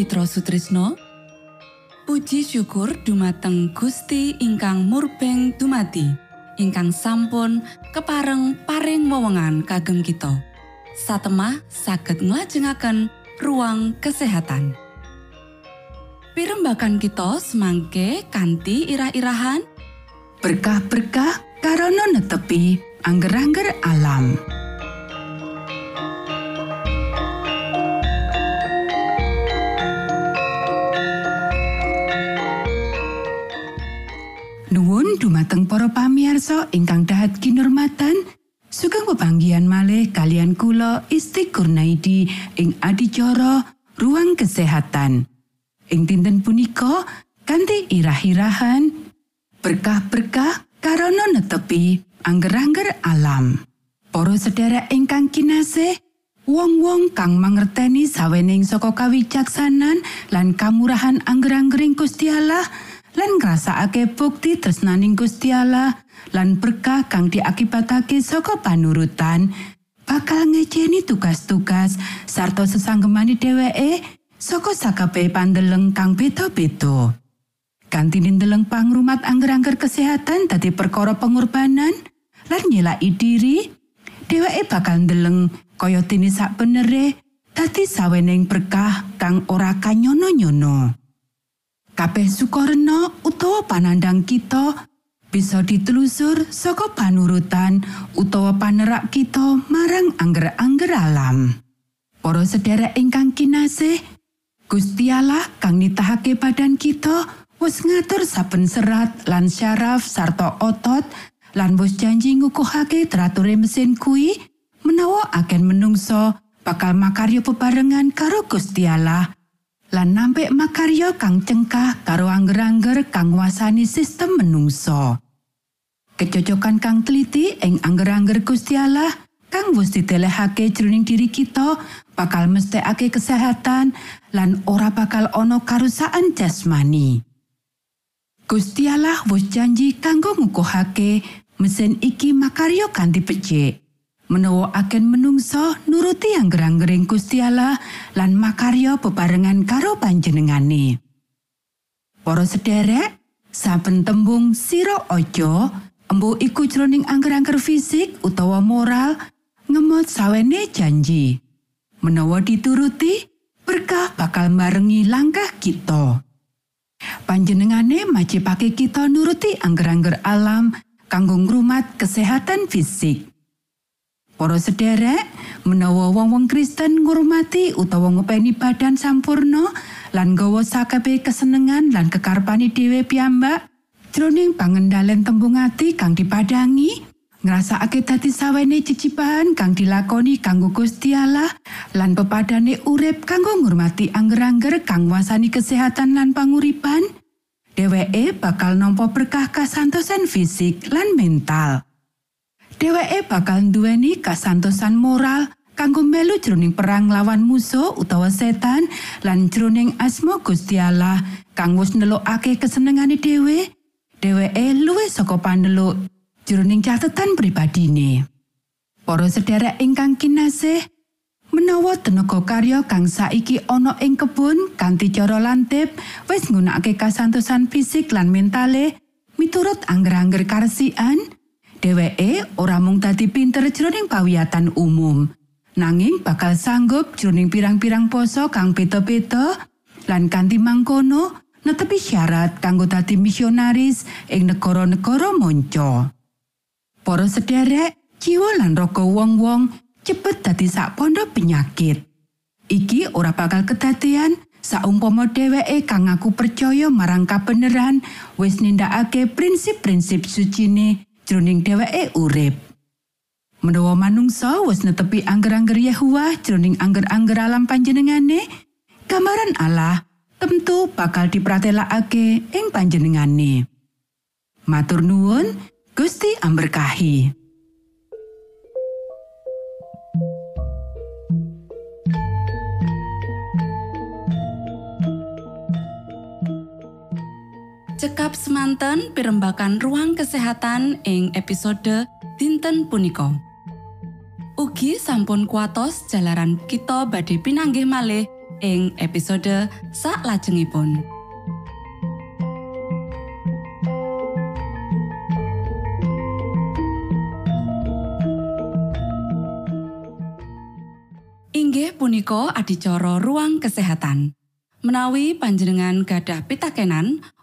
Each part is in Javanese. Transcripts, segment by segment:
Mitra Sutrisno Puji syukur dumateng Gusti ingkang murbeng dumati ingkang sampun kepareng paring wewenngan kagem kita satemah saged nglajengaken ruang kesehatan Pirembakan kita semangke kanthi irah-irahan berkah-berkah karana netepi angger-angger alam. Dumateng para pamiarsa ingkang dahat kinurmatan, sugeng pepanggihan malih kalian kula Isti Kurnaidi ing adicara ruang kesehatan. Ing dinten punika kanthi irah-irahan berkah-berkah karana netepi angger-angger alam. Para sedherek ingkang kinasih, wong-wong kang mangerteni sawening saka kawicaksanan lan kamurahan angger-anggering Gusti Allah lan ngrasakake bukti tresnaning Gusti Allah lan berkah kang diakibatake saka panurutan bakal ngejeni tugas-tugas sarta sesanggemani dheweke saka sakabehe pandeleng kang beda-beda. Kanthi ndeleng pangrumat angger-angger kesehatan dadi perkara pengorbanan lan nyelaki diri, dheweke bakal ndeleng kaya dene sak benere dadi sawening berkah kang ora kanyono-nyono. Kabeh sukarna utawa panandang kita bisa ditelusur saka panurutan utawa panerak kita marang angger-angger alam. Para sedherek ingkang kinasih, Gusti Allah kang nitahake badan kita wis ngatur saben serat lan syaraf sarta otot lan wis janji ngukuhake terature mesin kui menawa agen menungso bakal makarya bebarengan karo Gusti Allah lan nampik makarya kang cengkah karo angger-angger kang nguasani sistem menungso. Kecocokan kang teliti ing angger-angger Gusti Allah kang wis ditelehake jroning diri kita bakal mesthekake kesehatan lan ora bakal ana karusaan jasmani. Gusti Allah wis janji kanggo ngukuhake mesin iki makarya kanthi becik. Menawa agen menungso nuruti angger-anggering Gusti Allah lan makarya bebarengan karo panjenengane. Para sederek, saben tembung sira aja embu iku jroning angger-angger fisik utawa moral ngemot sawene janji. Menawa dituruti, berkah bakal marengi langkah kita. Panjenengane majipake kita nuruti angger-angger alam kanggo ngrumat kesehatan fisik. Para sederek, menawa wong-wong Kristen ngurmati utawa ngopeni badan sampurno lan gawa sakabe kesenengan lan kekarpani dhewe piyambak, jroning pangendalen tembung ati kang dipadangi, ngrasakake dadi sawene cicipan kang dilakoni kanggo Gusti Allah lan pepadane urip kanggo ngurmati angger-angger kang wasani kesehatan lan panguripan, dheweke bakal nampa berkah kasantosan fisik lan mental. Dheweke bakal nduweni kasantosan moral kanggo melu jroning perang lawan musuh utawa setan lan jroning asma Gusti Allah kang wis nelokake kesenengane dhewe dheweke luwih saka pandelok jroning catetan pribadine. Para sedherek ingkang kinasih menawa tenaga karya kang saiki ana ing kebun kanthi cara lantip wis nggunakake kasantosan fisik lan mentale miturut angger-angger karsian dheweke ora mung dadi pinter jroning pawiyatan umum. Nanging bakal sanggup jroning pirang-pirang poso kang beda-beda lan kanthi mangkono netepi syarat kanggo dadi misionaris ing negara-negara monco para sederek jiwa lan raga wong-wong cepet dadi sak pondok penyakit. Iki ora bakal kedadean saumpama dheweke kang aku percaya marang kabeneran wis nindakake prinsip-prinsip sucine jroning dheweke urip. Menawa manungsa wis netepi angger-angger Yahwa jroning angger-angger alam panjenengane, gambaran Allah tentu bakal dipratelakake ing panjenengane. Matur nuwun, Gusti amberkahi. Cekap semanten pimbakan ruang kesehatan ing episode dinten punika Ugi sampun kuatos jalaran kita badhe pinanggih malih ing episode sak lajengipun. Inggih punika adicara ruang kesehatan. Menawi panjenengan gadah pitakenan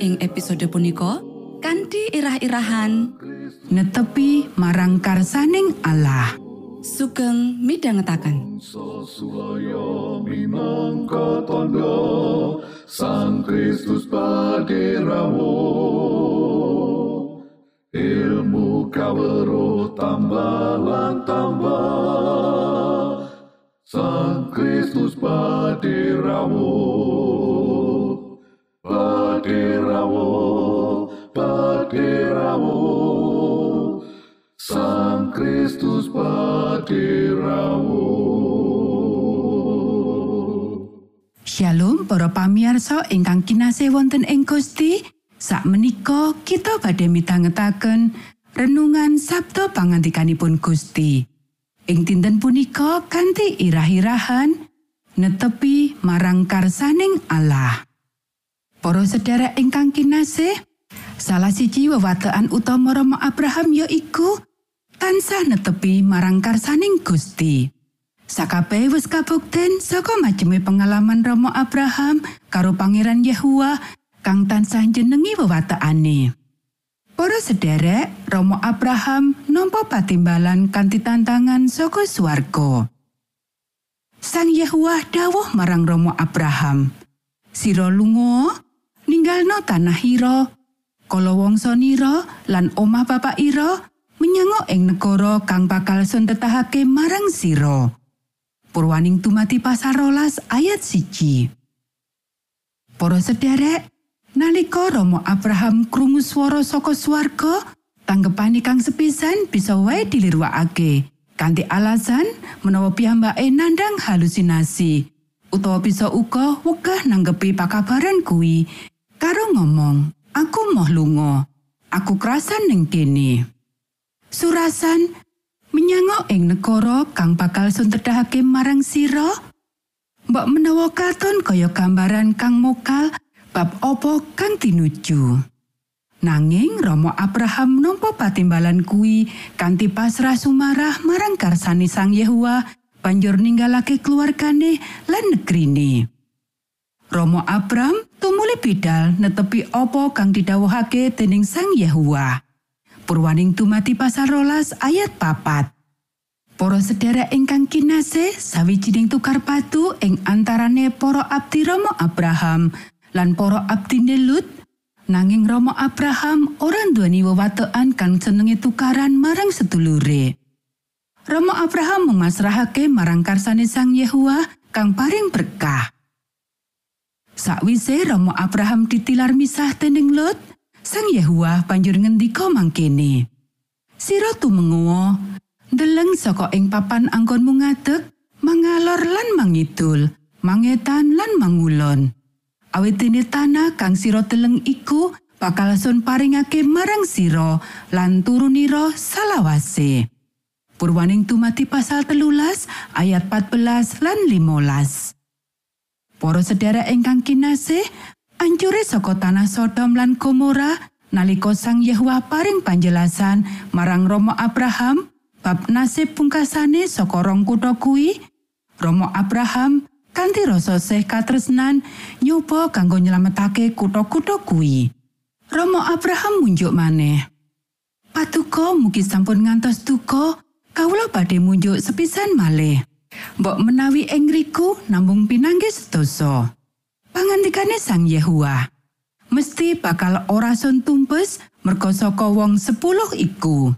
Ing episode punika kanthi irah-irahan. Netepi marang karsaning Allah. sugeng minangka tondo Sang Kristus paderamu Ilmu kawero tambah tambah Sang Kristus paderamu Paderamu Paderamu Sang Kristus paderamu Shalom para pamiarsa ingkang kinasih wonten ing Gusti. Sakmenika kita badhe mitangetaken renungan Sabtu pangantikanipun Gusti. Ing dinten punika kanthi irah-irahan netepi marang karsaning Allah. Para sedherek ingkang kinasih, salah siji wewatean utama Rama Abraham yaiku tansah netepi marang karsaning Gusti. Sakabeh wis kabukten saka maceme pengalaman Rama Abraham karo Pangeran Yahua kang tansah jenengi wewateane. Para sederek, Rama Abraham nampa patimbalan kanthi tantangan saka swarga. Sang Yahua dawuh marang Rama Abraham, "Sira lunga, ninggalno tanah ira, kala wangsa nira lan omah bapak ira menyang ing negara kang bakal suntetahake marang sira." Purwaning tumati pasar rolas ayat siji. Para sederek, nalika Rama Abraham krungu swara saka swarga, tanggepane kang sepisan bisa wae diliruakake. Kanthi alasan menawa piyambake nandang halusinasi utawa bisa uga wegah nanggepi pakabaran kuwi karo ngomong, "Aku moh lunga. Aku kerasan ning kene." Surasan menyang ing negara kang bakal suntedhake marang sira mbok menawa katon kaya gambaran kang mokal bab apa kang tinuju nanging Rama Abraham nampa patimbalan kuwi kanthi pasrah sumarah marang karsani Sang Yehua banjur ninggalake keluargane lan negrine Romo Abram tumuli bidal netepi apa kang didhawuhake dening Sang Yehua. Purwaning tumati pasal rolas ayat papat. Para sedherek ingkang kinasih, sawijining tukar patu ing antarane para abdi Rama Abraham lan para abdine Lut. Nanging Rama Abraham ora nduweni wewatekan kang senenge tukaran marang sedulure. Rama Abraham memasrahake marang karsane Sang Yehua kang paring berkah. Sakwise Rama Abraham ditilar misah dening Lot, Sang Yehua banjur ngendika mangkene. Sira tumenguwa, ndeleng saka ing papan anggonmu ngadeg, mangalor lan mangidul, mangetan lan mangulon. Awit dene tanah kang sira deleng iku bakal sun paringake marang sira lan turunira salawase. Purwaning tumati pasal telulas ayat 14 lan 15. Para sedherek ingkang kinasih, ancure saka tanah Sodom lan Gomora nalika Sang Yehwa paring panjelasan marang Romo Abraham bab nasib pungkasane saka rong kutha kuwi, Romo Abraham kanthi rasa sih katresnan nyoba kanggo nyelametake kutha-kutha kuwi. Romo Abraham munjuk maneh. Patuko mugi sampun ngantos duka, kawula badhe munjuk sepisan malih. Mbok menawi ing ngriku namung pinanggih sedasa. Pangantikane Sang Yehua, mesti bakal ora sun tumpes merga saka wong sepuluh iku.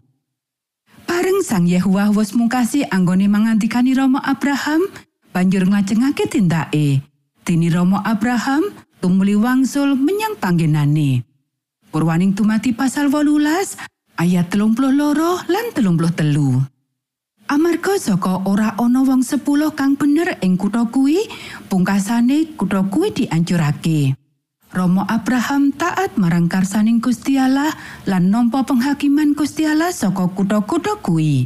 Bareng Sang Yehua wis mungkasi anggone mangantikani Rama Abraham, banjur ngajengake tindake. Dini Rama Abraham tumuli wangsul menyang panggenane. Purwaning tumati pasal 18 ayat 32 lan 33. Amarga saka ora ana wong sepuluh kang bener ing kutha kuwi, pungkasane kutha kuwi diancurake. Romo Abraham taat marang karsaning Gusti Allah lan nampa penghakiman Gusti Allah saka kutha-kutha kuwi.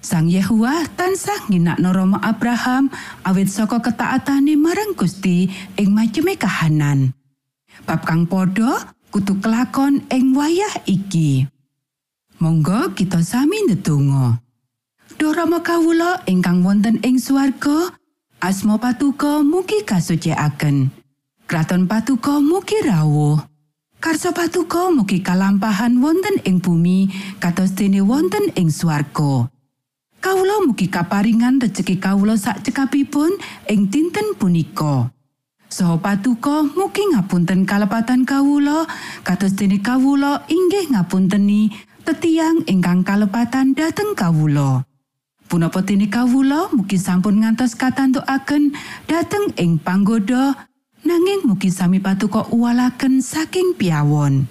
Sang Yehuwa tansah nginakno Romo Abraham awit saka ketaatane marang Gusti ing maceme kahanan. Bab kang padha kudu kelakon ing wayah iki. Monggo kita sami ndedonga. Duh Rama kawula ingkang wonten ing swarga, asma patuko mugi kasucikaken. Kraton patuko mugi rawuh. Karso patuko mugi kalampahan wonten ing bumi kados dene wonten ing swarga. Kawula mugi kaparingan rejeki kawula sak cekapipun ing dinten punika. Saha patuko mugi ngapunten kalepatan kawula kados dene kawula inggih ngapunteni tetiang ingkang kalepatan dhateng kawula. Punapa dene kawula mugi sampun ngantos katantukaken dhateng ing panggoda nanging mugi sami patuko uwalaken saking piawon.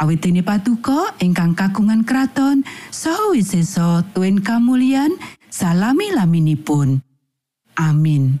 Awit dene patuko ingkang kagungan kraton saha wisesa tuen kamulyan salami laminipun. Amin.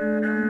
pitu Matur